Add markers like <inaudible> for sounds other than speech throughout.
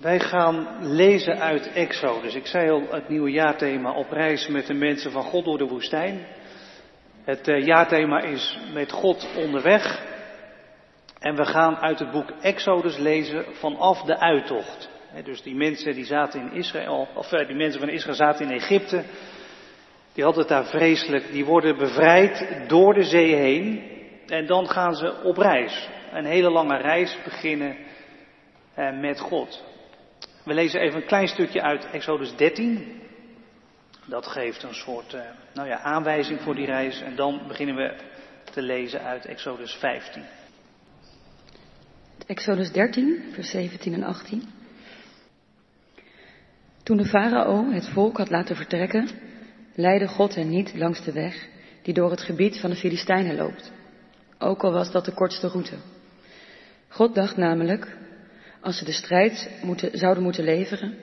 Wij gaan lezen uit Exodus. Ik zei al, het nieuwe jaarthema op reis met de mensen van God door de woestijn. Het eh, jaarthema is met God onderweg. En we gaan uit het boek Exodus lezen vanaf de uittocht. Dus die mensen die zaten in Israël, of eh, die mensen van Israël zaten in Egypte. Die hadden het daar vreselijk. Die worden bevrijd door de zee heen. En dan gaan ze op reis. Een hele lange reis beginnen eh, met God. We lezen even een klein stukje uit Exodus 13. Dat geeft een soort uh, nou ja, aanwijzing voor die reis. En dan beginnen we te lezen uit Exodus 15. Exodus 13, vers 17 en 18. Toen de farao het volk had laten vertrekken, leidde God hen niet langs de weg die door het gebied van de Filistijnen loopt. Ook al was dat de kortste route. God dacht namelijk, als ze de strijd moeten, zouden moeten leveren,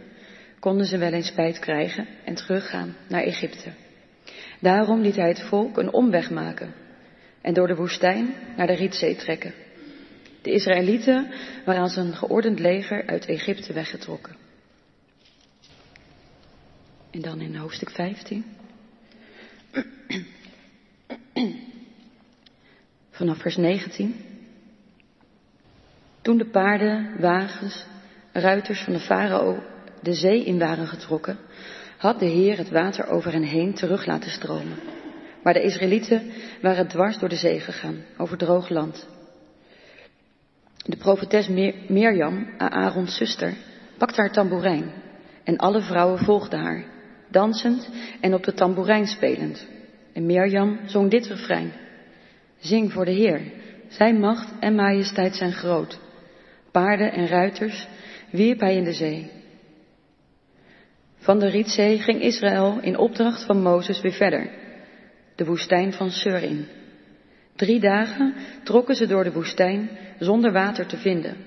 konden ze wel eens spijt krijgen en teruggaan naar Egypte. Daarom liet hij het volk een omweg maken en door de woestijn naar de Rietzee trekken. De Israëlieten waren als een geordend leger uit Egypte weggetrokken. En dan in hoofdstuk 15. <clears throat> Vanaf vers 19. Toen de paarden, wagens, ruiters van de farao de zee in waren getrokken, had de Heer het water over hen heen terug laten stromen. Maar de Israëlieten waren dwars door de zee gegaan, over droog land. De profetes Mirjam, Aarons zuster, pakte haar tamboerijn en alle vrouwen volgden haar, dansend en op de tamboerijn spelend. En Mirjam zong dit refrein. Zing voor de Heer, zijn macht en majesteit zijn groot. Paarden en ruiters wierp hij in de zee. Van de Rietzee ging Israël in opdracht van Mozes weer verder, de woestijn van Sur in. Drie dagen trokken ze door de woestijn zonder water te vinden.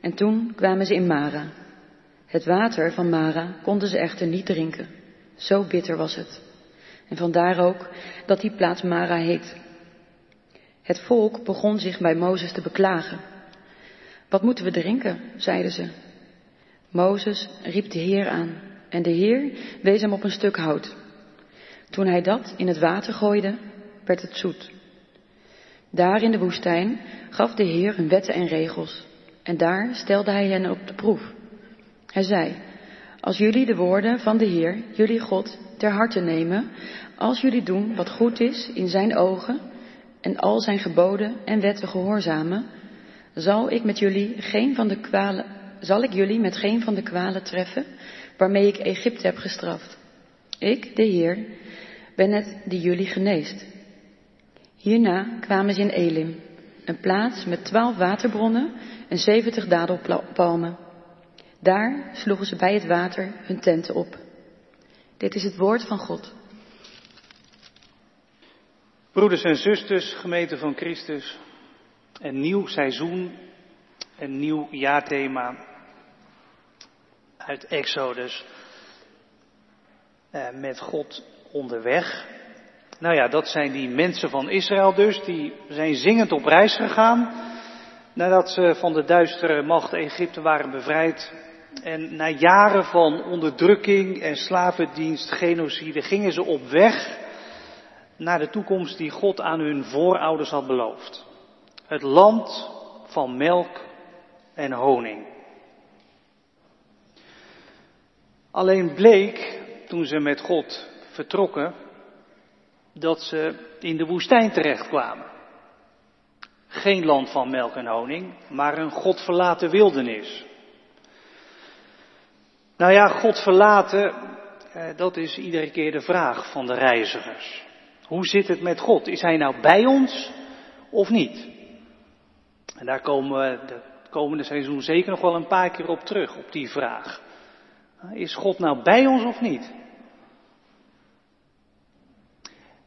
En toen kwamen ze in Mara. Het water van Mara konden ze echter niet drinken. Zo bitter was het. En vandaar ook dat die plaats Mara heet. Het volk begon zich bij Mozes te beklagen. Wat moeten we drinken? zeiden ze. Mozes riep de Heer aan en de Heer wees hem op een stuk hout. Toen hij dat in het water gooide, werd het zoet. Daar in de woestijn gaf de Heer hun wetten en regels en daar stelde hij hen op de proef. Hij zei, als jullie de woorden van de Heer, jullie God, ter harte nemen, als jullie doen wat goed is in zijn ogen en al zijn geboden en wetten gehoorzamen, zal ik met jullie geen van de kwalen, zal ik jullie met geen van de kwalen treffen waarmee ik Egypte heb gestraft. Ik, de Heer, ben het die jullie geneest. Hierna kwamen ze in Elim, een plaats met twaalf waterbronnen en zeventig dadelpalmen. Daar sloegen ze bij het water hun tenten op. Dit is het woord van God. Broeders en zusters, gemeente van Christus, een nieuw seizoen, een nieuw jaarthema uit Exodus. Eh, met God onderweg. Nou ja, dat zijn die mensen van Israël dus, die zijn zingend op reis gegaan. Nadat ze van de duistere macht Egypte waren bevrijd. En na jaren van onderdrukking en slavendienst, genocide, gingen ze op weg naar de toekomst die God aan hun voorouders had beloofd. Het land van melk en honing. Alleen bleek, toen ze met God vertrokken, dat ze in de woestijn terechtkwamen. Geen land van melk en honing, maar een God verlaten wildernis. Nou ja, God verlaten, eh, dat is iedere keer de vraag van de reizigers. Hoe zit het met God? Is Hij nou bij ons of niet? En daar komen we de komende seizoen zeker nog wel een paar keer op terug, op die vraag. Is God nou bij ons of niet?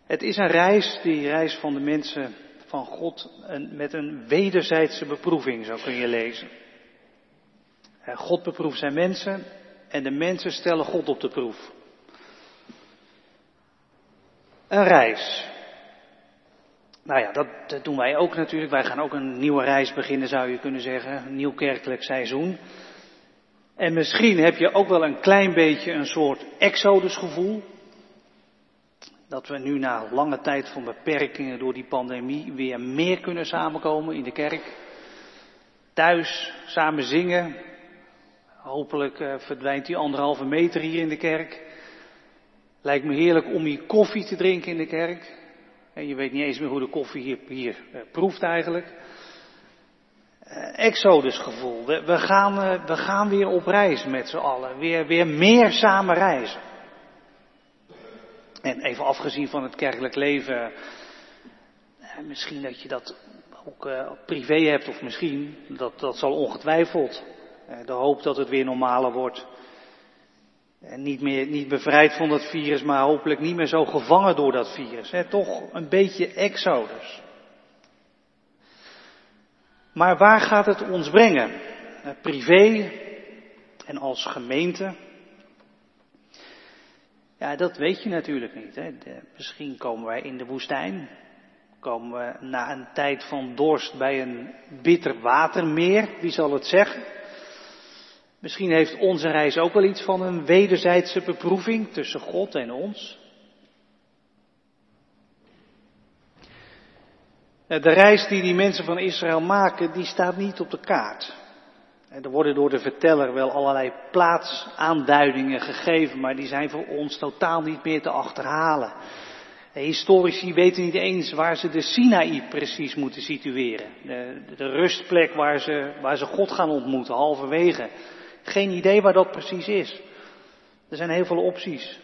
Het is een reis, die reis van de mensen van God, met een wederzijdse beproeving, zo kun je lezen. God beproeft zijn mensen en de mensen stellen God op de proef. Een reis. Nou ja, dat, doen wij ook natuurlijk. Wij gaan ook een nieuwe reis beginnen, zou je kunnen zeggen. Een nieuw kerkelijk seizoen. En misschien heb je ook wel een klein beetje een soort exodusgevoel. Dat we nu na lange tijd van beperkingen door die pandemie weer meer kunnen samenkomen in de kerk. Thuis samen zingen. Hopelijk eh, verdwijnt die anderhalve meter hier in de kerk. Lijkt me heerlijk om hier koffie te drinken in de kerk. Je weet niet eens meer hoe de koffie hier, hier eh, proeft eigenlijk. Uh, Exodusgevoel. We, we, gaan, uh, we gaan weer op reis met z'n allen. Weer, weer meer samen reizen. En even afgezien van het kerkelijk leven. misschien dat je dat ook privé hebt, of misschien, dat, dat zal ongetwijfeld. de hoop dat het weer normaler wordt. Niet meer, niet bevrijd van dat virus, maar hopelijk niet meer zo gevangen door dat virus. Toch een beetje exodus. Maar waar gaat het ons brengen? Eh, privé en als gemeente? Ja, dat weet je natuurlijk niet. Hè. Misschien komen wij in de woestijn. Komen we na een tijd van dorst bij een bitter watermeer. Wie zal het zeggen? Misschien heeft onze reis ook wel iets van een wederzijdse beproeving tussen God en ons. De reis die die mensen van Israël maken, die staat niet op de kaart. Er worden door de verteller wel allerlei plaatsaanduidingen gegeven, maar die zijn voor ons totaal niet meer te achterhalen. Historici weten niet eens waar ze de Sinaï precies moeten situeren. De, de rustplek waar ze, waar ze God gaan ontmoeten, halverwege. Geen idee waar dat precies is. Er zijn heel veel opties.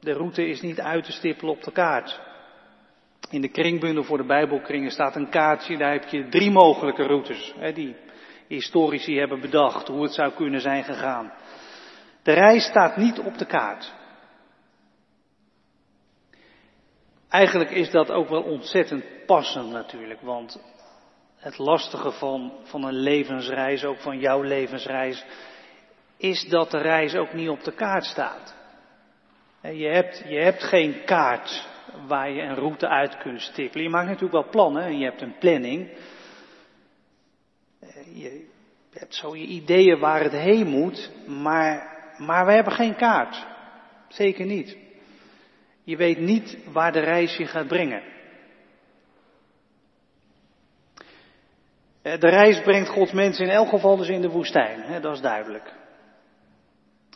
De route is niet uit te stippelen op de kaart. In de kringbundel voor de Bijbelkringen staat een kaartje, daar heb je drie mogelijke routes, hè, die historici hebben bedacht hoe het zou kunnen zijn gegaan. De reis staat niet op de kaart. Eigenlijk is dat ook wel ontzettend passend natuurlijk, want het lastige van, van een levensreis, ook van jouw levensreis, is dat de reis ook niet op de kaart staat. Je hebt, je hebt geen kaart waar je een route uit kunt stippelen. Je maakt natuurlijk wel plannen en je hebt een planning. Je hebt zo je ideeën waar het heen moet, maar, maar we hebben geen kaart. Zeker niet. Je weet niet waar de reis je gaat brengen. De reis brengt Gods mensen in elk geval dus in de woestijn, hè, dat is duidelijk.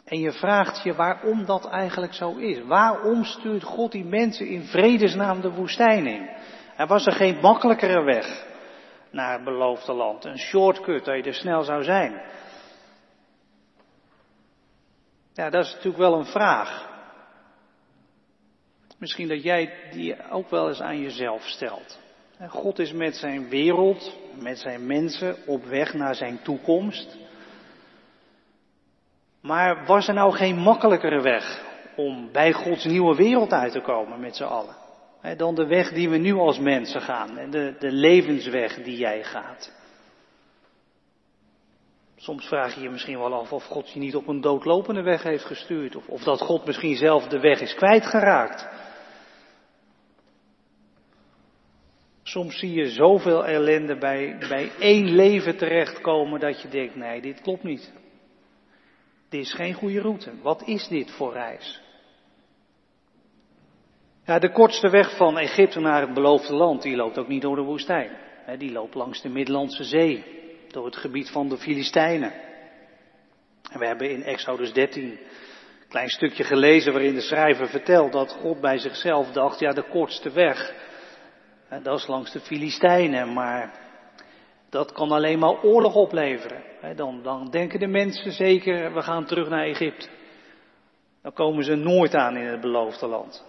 En je vraagt je waarom dat eigenlijk zo is. Waarom stuurt God die mensen in vredesnaam de woestijn in? Er was er geen makkelijkere weg naar het beloofde land. Een shortcut dat je er snel zou zijn. Ja, dat is natuurlijk wel een vraag. Misschien dat jij die ook wel eens aan jezelf stelt. God is met zijn wereld, met zijn mensen op weg naar zijn toekomst. Maar was er nou geen makkelijkere weg om bij Gods nieuwe wereld uit te komen met z'n allen? dan de weg die we nu als mensen gaan en de, de levensweg die jij gaat. Soms vraag je je misschien wel af of God je niet op een doodlopende weg heeft gestuurd. Of, of dat God misschien zelf de weg is kwijtgeraakt. Soms zie je zoveel ellende bij, bij één leven terechtkomen dat je denkt, nee, dit klopt niet. Dit is geen goede route. Wat is dit voor reis? Ja, de kortste weg van Egypte naar het beloofde land, die loopt ook niet door de woestijn. Die loopt langs de Middellandse Zee, door het gebied van de Filistijnen. En we hebben in Exodus 13 een klein stukje gelezen waarin de schrijver vertelt dat God bij zichzelf dacht, ja, de kortste weg, dat is langs de Filistijnen, maar dat kan alleen maar oorlog opleveren. Dan, dan denken de mensen zeker, we gaan terug naar Egypte. Dan komen ze nooit aan in het beloofde land.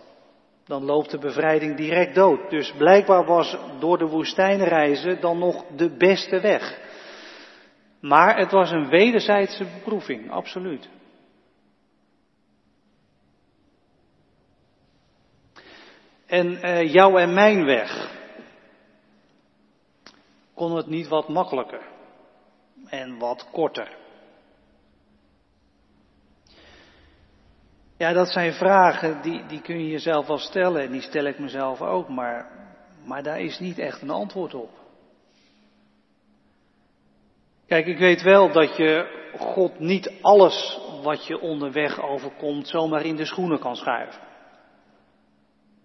Dan loopt de bevrijding direct dood. Dus blijkbaar was door de woestijn reizen dan nog de beste weg. Maar het was een wederzijdse beproeving, absoluut. En uh, jouw en mijn weg, kon het niet wat makkelijker en wat korter? Ja, dat zijn vragen die, die kun je jezelf wel stellen en die stel ik mezelf ook, maar, maar daar is niet echt een antwoord op. Kijk, ik weet wel dat je God niet alles wat je onderweg overkomt zomaar in de schoenen kan schuiven.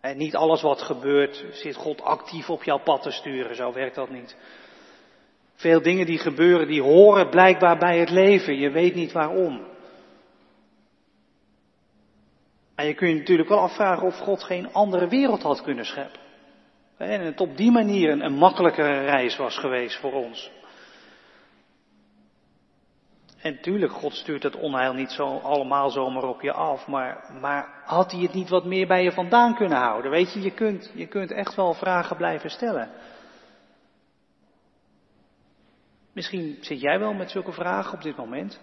En niet alles wat gebeurt zit God actief op jouw pad te sturen, zo werkt dat niet. Veel dingen die gebeuren, die horen blijkbaar bij het leven, je weet niet waarom. En je kunt je natuurlijk wel afvragen of God geen andere wereld had kunnen scheppen. En het op die manier een, een makkelijkere reis was geweest voor ons. En tuurlijk, God stuurt het onheil niet zo allemaal zomaar op je af, maar, maar had hij het niet wat meer bij je vandaan kunnen houden? Weet je, je kunt, je kunt echt wel vragen blijven stellen. Misschien zit jij wel met zulke vragen op dit moment.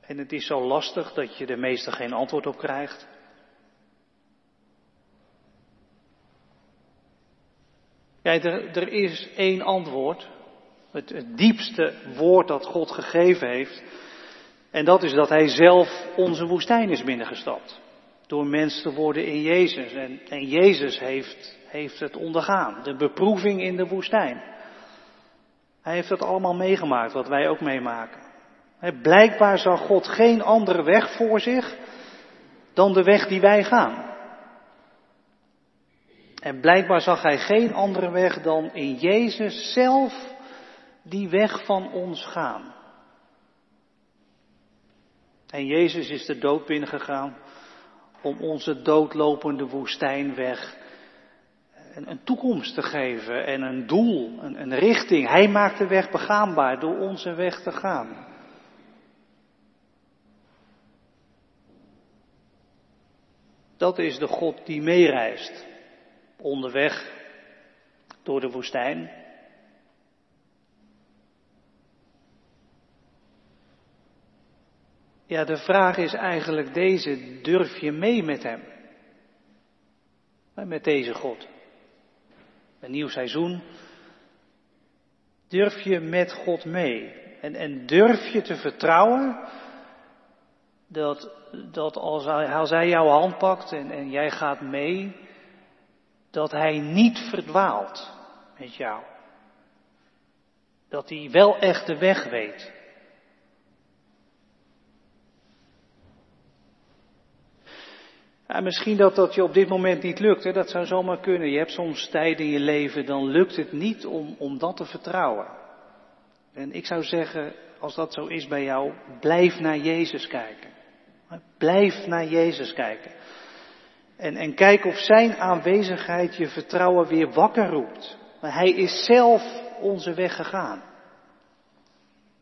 En het is zo lastig dat je er meestal geen antwoord op krijgt. Ja, er, er is één antwoord. Het, het diepste woord dat God gegeven heeft. En dat is dat Hij zelf onze woestijn is binnengestapt. Door mens te worden in Jezus. En, en Jezus heeft, heeft het ondergaan. De beproeving in de woestijn. Hij heeft het allemaal meegemaakt, wat wij ook meemaken. Blijkbaar zag God geen andere weg voor zich dan de weg die wij gaan. En blijkbaar zag hij geen andere weg dan in Jezus zelf die weg van ons gaan. En Jezus is de dood binnengegaan om onze doodlopende woestijnweg een, een toekomst te geven en een doel, een, een richting. Hij maakt de weg begaanbaar door onze weg te gaan. Dat is de God die meereist onderweg door de woestijn. Ja, de vraag is eigenlijk deze, durf je mee met hem? Met deze God. Een nieuw seizoen. Durf je met God mee? En, en durf je te vertrouwen dat, dat als, hij, als hij jouw hand pakt en, en jij gaat mee, dat hij niet verdwaalt met jou. Dat hij wel echt de weg weet. Misschien dat dat je op dit moment niet lukt, hè? dat zou zomaar kunnen. Je hebt soms tijden in je leven, dan lukt het niet om, om dat te vertrouwen. En ik zou zeggen, als dat zo is bij jou, blijf naar Jezus kijken. Blijf naar Jezus kijken. En, en kijk of zijn aanwezigheid je vertrouwen weer wakker roept. Maar hij is zelf onze weg gegaan.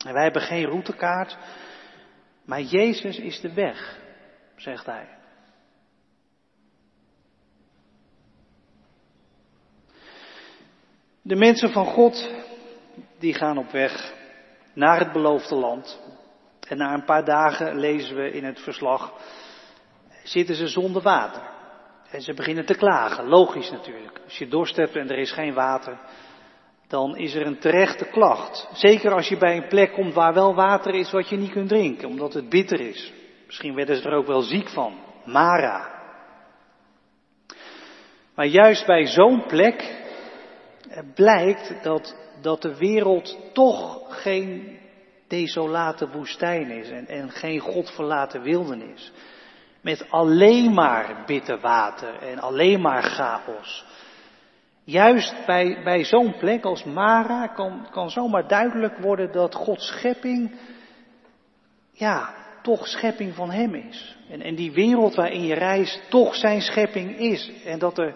En wij hebben geen routekaart, maar Jezus is de weg, zegt hij. De mensen van God, die gaan op weg naar het beloofde land. En na een paar dagen lezen we in het verslag, zitten ze zonder water. En ze beginnen te klagen, logisch natuurlijk. Als je dorst hebt en er is geen water, dan is er een terechte klacht. Zeker als je bij een plek komt waar wel water is wat je niet kunt drinken, omdat het bitter is. Misschien werden ze er ook wel ziek van. Mara. Maar juist bij zo'n plek blijkt dat, dat de wereld toch geen desolate woestijn is en, en geen godverlaten wildernis. Met alleen maar bitter water en alleen maar chaos. Juist bij, bij zo'n plek als Mara kan, kan zomaar duidelijk worden dat Gods schepping, ja, toch schepping van Hem is. En, en die wereld waarin je reist toch zijn schepping is. En dat er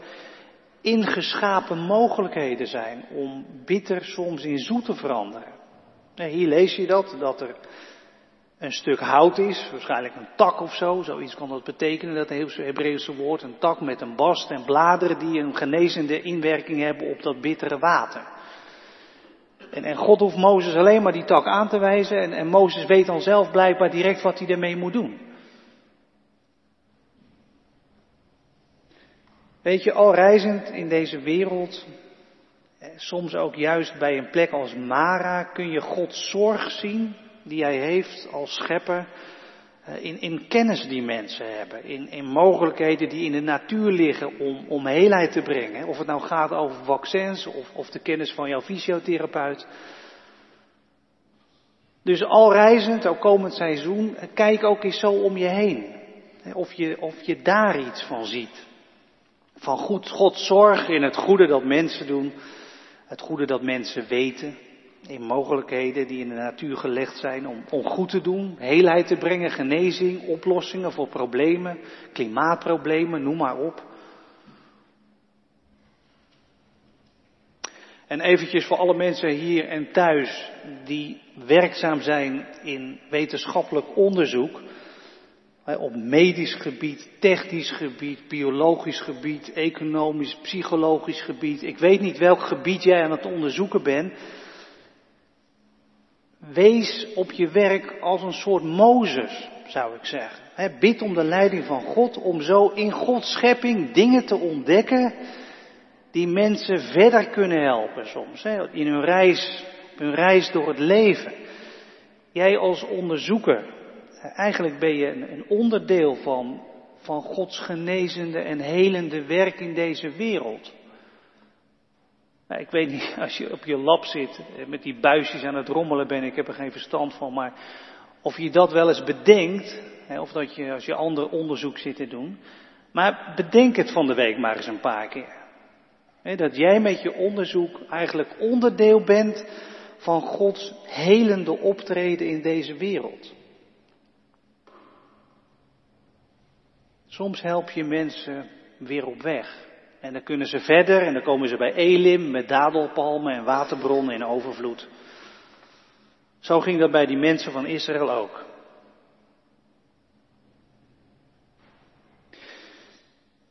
ingeschapen mogelijkheden zijn om bitter soms in zoet te veranderen. Hier lees je dat, dat er een stuk hout is, waarschijnlijk een tak of zo, zoiets kan dat betekenen, dat Hebreeuwse woord, een tak met een bast en bladeren die een genezende inwerking hebben op dat bittere water. En, en God hoeft Mozes alleen maar die tak aan te wijzen en, en Mozes weet dan zelf blijkbaar direct wat hij ermee moet doen. Weet je, al reizend in deze wereld soms ook juist bij een plek als Mara kun je Gods zorg zien die hij heeft als schepper eh, in, in kennis die mensen hebben, in, in mogelijkheden die in de natuur liggen om, om te brengen. Of het nou gaat over vaccins of, of de kennis van jouw fysiotherapeut. Dus al reizend, ook komend seizoen, kijk ook eens zo om je heen. Of je, of je daar iets van ziet. Van goed God zorg in het goede dat mensen doen. Het goede dat mensen weten. In mogelijkheden die in de natuur gelegd zijn om, om goed te doen. Heelheid te brengen, genezing, oplossingen voor problemen. Klimaatproblemen, noem maar op. En eventjes voor alle mensen hier en thuis die werkzaam zijn in wetenschappelijk onderzoek. Op medisch gebied, technisch gebied, biologisch gebied, economisch, psychologisch gebied. Ik weet niet welk gebied jij aan het onderzoeken bent. Wees op je werk als een soort Mozes, zou ik zeggen. bid om de leiding van God om zo in Gods schepping dingen te ontdekken die mensen verder kunnen helpen soms. In hun reis, hun reis door het leven. Jij als onderzoeker, eigenlijk ben je een onderdeel van, van Gods genezende en helende werk in deze wereld. Nou, ik weet niet, als je op je lab zit, eh, met die buisjes aan het rommelen ben, ik heb er geen verstand van, maar of je dat wel eens bedenkt, of dat je als je ander onderzoek zit te doen, maar bedenk het van de week maar eens een paar keer dat jij met je onderzoek eigenlijk onderdeel bent van Gods helende optreden in deze wereld. Soms help je mensen weer op weg. En dan kunnen ze verder en dan komen ze bij Elim met dadelpalmen en waterbronnen in overvloed. Zo ging dat bij die mensen van Israël ook.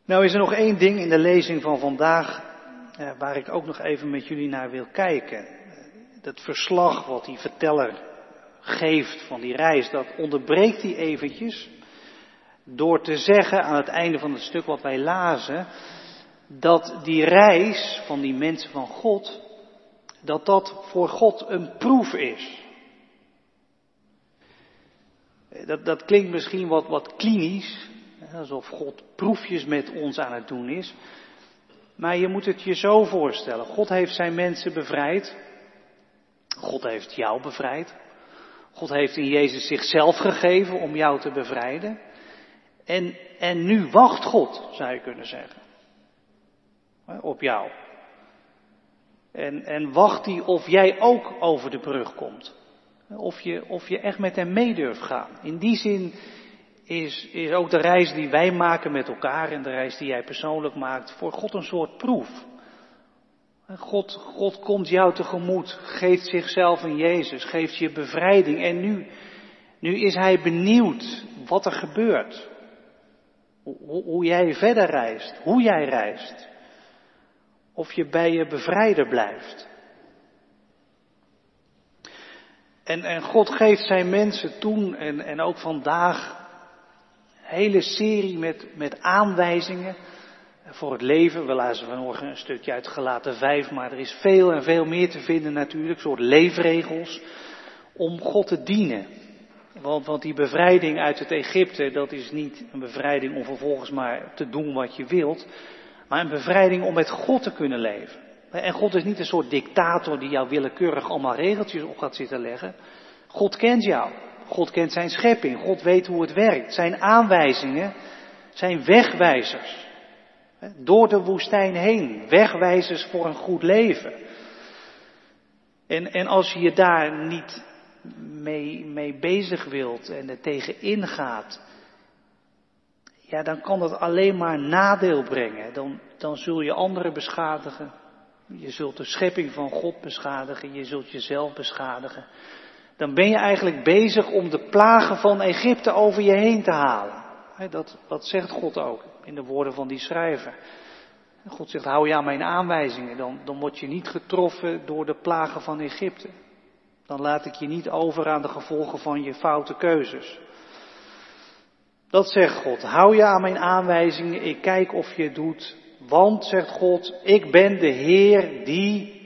Nou is er nog één ding in de lezing van vandaag eh, waar ik ook nog even met jullie naar wil kijken. Dat verslag wat die verteller geeft van die reis, dat onderbreekt hij eventjes door te zeggen aan het einde van het stuk wat wij lazen, dat die reis van die mensen van God, dat dat voor God een proef is. Dat, dat klinkt misschien wat, wat klinisch, alsof God proefjes met ons aan het doen is. Maar je moet het je zo voorstellen. God heeft zijn mensen bevrijd. God heeft jou bevrijd. God heeft in Jezus zichzelf gegeven om jou te bevrijden. En, en nu wacht God, zou je kunnen zeggen. Op jou. En, en wacht hij of jij ook over de brug komt. Of je, of je echt met hem mee durft gaan. In die zin is, is ook de reis die wij maken met elkaar en de reis die jij persoonlijk maakt voor God een soort proef. God, God komt jou tegemoet, geeft zichzelf in Jezus, geeft je bevrijding en nu, nu is Hij benieuwd wat er gebeurt. Hoe, jij verder reist, hoe jij reist. Of je bij je bevrijder blijft. En, en God geeft zijn mensen toen en, en ook vandaag hele serie met, met aanwijzingen voor het leven. We lazen vanmorgen een stukje uit gelaten vijf, maar er is veel en veel meer te vinden natuurlijk, soort leefregels om God te dienen. Want, die bevrijding uit het Egypte, dat is niet een bevrijding om vervolgens maar te doen wat je wilt, maar een bevrijding om met God te kunnen leven. En God is niet een soort dictator die jou willekeurig allemaal regeltjes op gaat zitten leggen. God kent jou. God kent zijn schepping. God weet hoe het werkt. Zijn aanwijzingen zijn wegwijzers. Door de woestijn heen. Wegwijzers voor een goed leven. En, en als je je daar niet mee, mee bezig wilt en er tegen ingaat, ja, dan kan dat alleen maar nadeel brengen. Dan, dan zul je anderen beschadigen. Je zult de schepping van God beschadigen. Je zult jezelf beschadigen dan ben je eigenlijk bezig om de plagen van Egypte over je heen te halen. Dat, dat zegt God ook in de woorden van die schrijver. God zegt, hou je aan mijn aanwijzingen, dan, dan word je niet getroffen door de plagen van Egypte. Dan laat ik je niet over aan de gevolgen van je foute keuzes. Dat zegt God, hou je aan mijn aanwijzingen, ik kijk of je het doet, want, zegt God, ik ben de Heer die,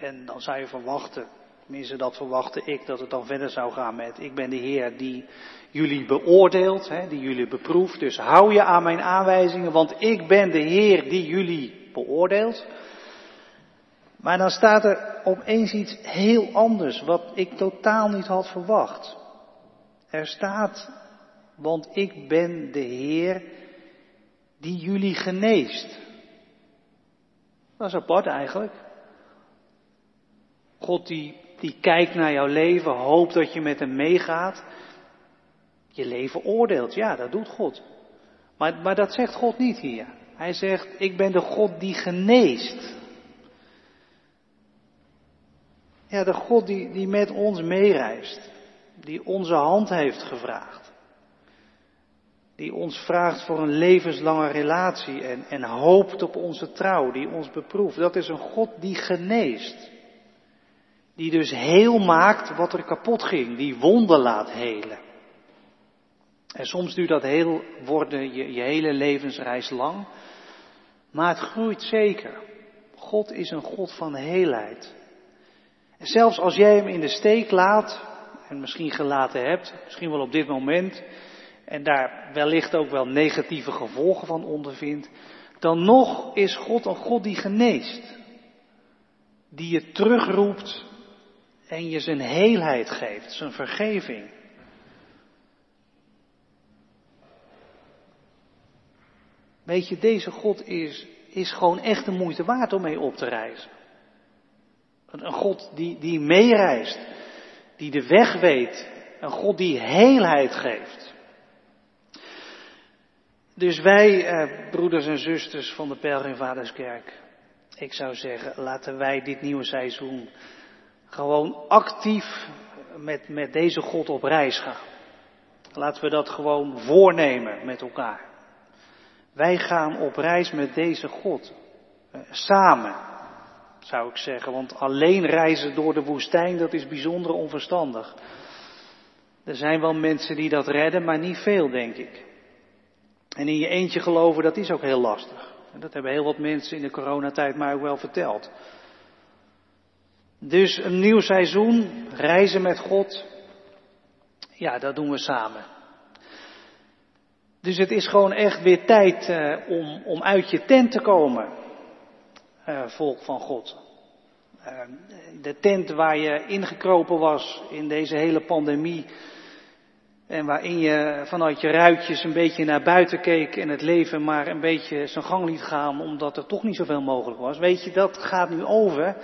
en dan zou je verwachten, Tenminste, dat verwachtte ik dat het dan verder zou gaan met, ik ben de Heer die jullie beoordeelt, hè, die jullie beproeft. Dus hou je aan mijn aanwijzingen, want ik ben de Heer die jullie beoordeelt. Maar dan staat er opeens iets heel anders, wat ik totaal niet had verwacht. Er staat, want ik ben de Heer die jullie geneest. Dat is apart eigenlijk. God die, die kijkt naar jouw leven, hoopt dat je met hem meegaat. Je leven oordeelt, ja, dat doet God. Maar, maar dat zegt God niet hier. Hij zegt, ik ben de God die geneest. Ja, de God die, die met ons meereist. Die onze hand heeft gevraagd. Die ons vraagt voor een levenslange relatie en, en hoopt op onze trouw, die ons beproeft. Dat is een God die geneest. Die dus heel maakt wat er kapot ging, die wonden laat helen. En soms duurt dat heel worden je, je hele levensreis lang. Maar het groeit zeker. God is een God van heelheid. En zelfs als jij hem in de steek laat, en misschien gelaten hebt, misschien wel op dit moment, en daar wellicht ook wel negatieve gevolgen van ondervindt, dan nog is God een God die geneest. Die je terugroept en je zijn heelheid geeft, zijn vergeving. Weet je, deze God is, is gewoon echt de moeite waard om mee op te reizen. Een God die, die meereist, die de weg weet, een God die heelheid geeft. Dus wij, eh, broeders en zusters van de Pelgrimvaderskerk, ik zou zeggen, laten wij dit nieuwe seizoen gewoon actief met, met deze God op reis gaan. Laten we dat gewoon voornemen met elkaar. Wij gaan op reis met deze God. Eh, samen, zou ik zeggen. Want alleen reizen door de woestijn, dat is bijzonder onverstandig. Er zijn wel mensen die dat redden, maar niet veel, denk ik. En in je eentje geloven, dat is ook heel lastig. En dat hebben heel wat mensen in de coronatijd mij ook wel verteld. Dus een nieuw seizoen, reizen met God, ja, dat doen we samen. Dus het is gewoon echt weer tijd uh, om, om uit je tent te komen, uh, volk van God. Uh, de tent waar je ingekropen was in deze hele pandemie. En waarin je vanuit je ruitjes een beetje naar buiten keek en het leven maar een beetje zijn gang liet gaan, omdat er toch niet zoveel mogelijk was. Weet je, dat gaat nu over.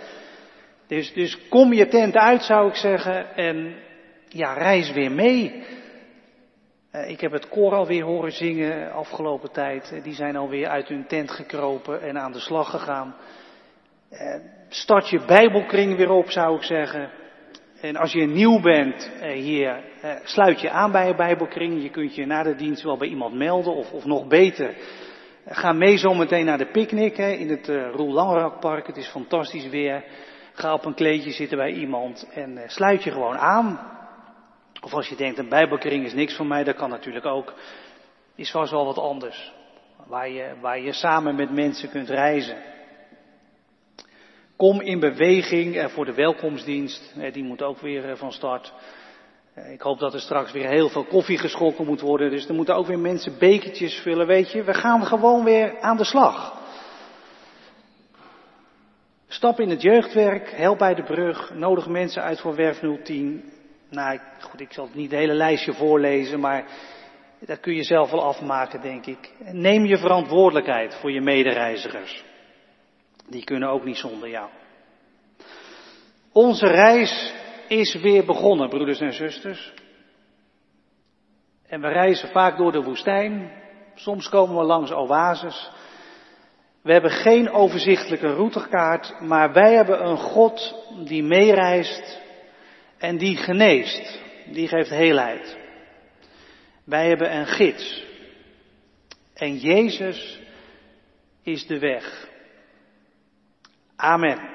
Dus, dus kom je tent uit, zou ik zeggen, en ja, reis weer mee. Uh, ik heb het koor alweer horen zingen afgelopen tijd. Die zijn alweer uit hun tent gekropen en aan de slag gegaan. Uh, start je Bijbelkring weer op, zou ik zeggen. En als je nieuw bent hier, sluit je aan bij een Bijbelkring. Je kunt je na de dienst wel bij iemand melden, of, of nog beter. Ga mee zometeen naar de picknick hè, in het Roel. Het is fantastisch weer. Ga op een kleedje zitten bij iemand en sluit je gewoon aan. Of als je denkt, een bijbelkring is niks voor mij, dat kan natuurlijk ook. Is vast wel wat anders. Waar je, waar je samen met mensen kunt reizen. Kom in beweging voor de welkomstdienst. Die moet ook weer van start. Ik hoop dat er straks weer heel veel koffie geschonken moet worden. Dus er moeten ook weer mensen bekertjes vullen. Weet je, we gaan gewoon weer aan de slag. Stap in het jeugdwerk, help bij de brug, nodig mensen uit voor Werf 010. Nou, goed, ik zal het niet het hele lijstje voorlezen, maar dat kun je zelf wel afmaken, denk ik. Neem je verantwoordelijkheid voor je medereizigers. Die kunnen ook niet zonder jou. Onze reis is weer begonnen, broeders en zusters. En we reizen vaak door de woestijn. Soms komen we langs oases. We hebben geen overzichtelijke routekaart, maar wij hebben een God die meereist en die geneest, die geeft heelheid. Wij hebben een gids. En Jezus is de weg. Amen.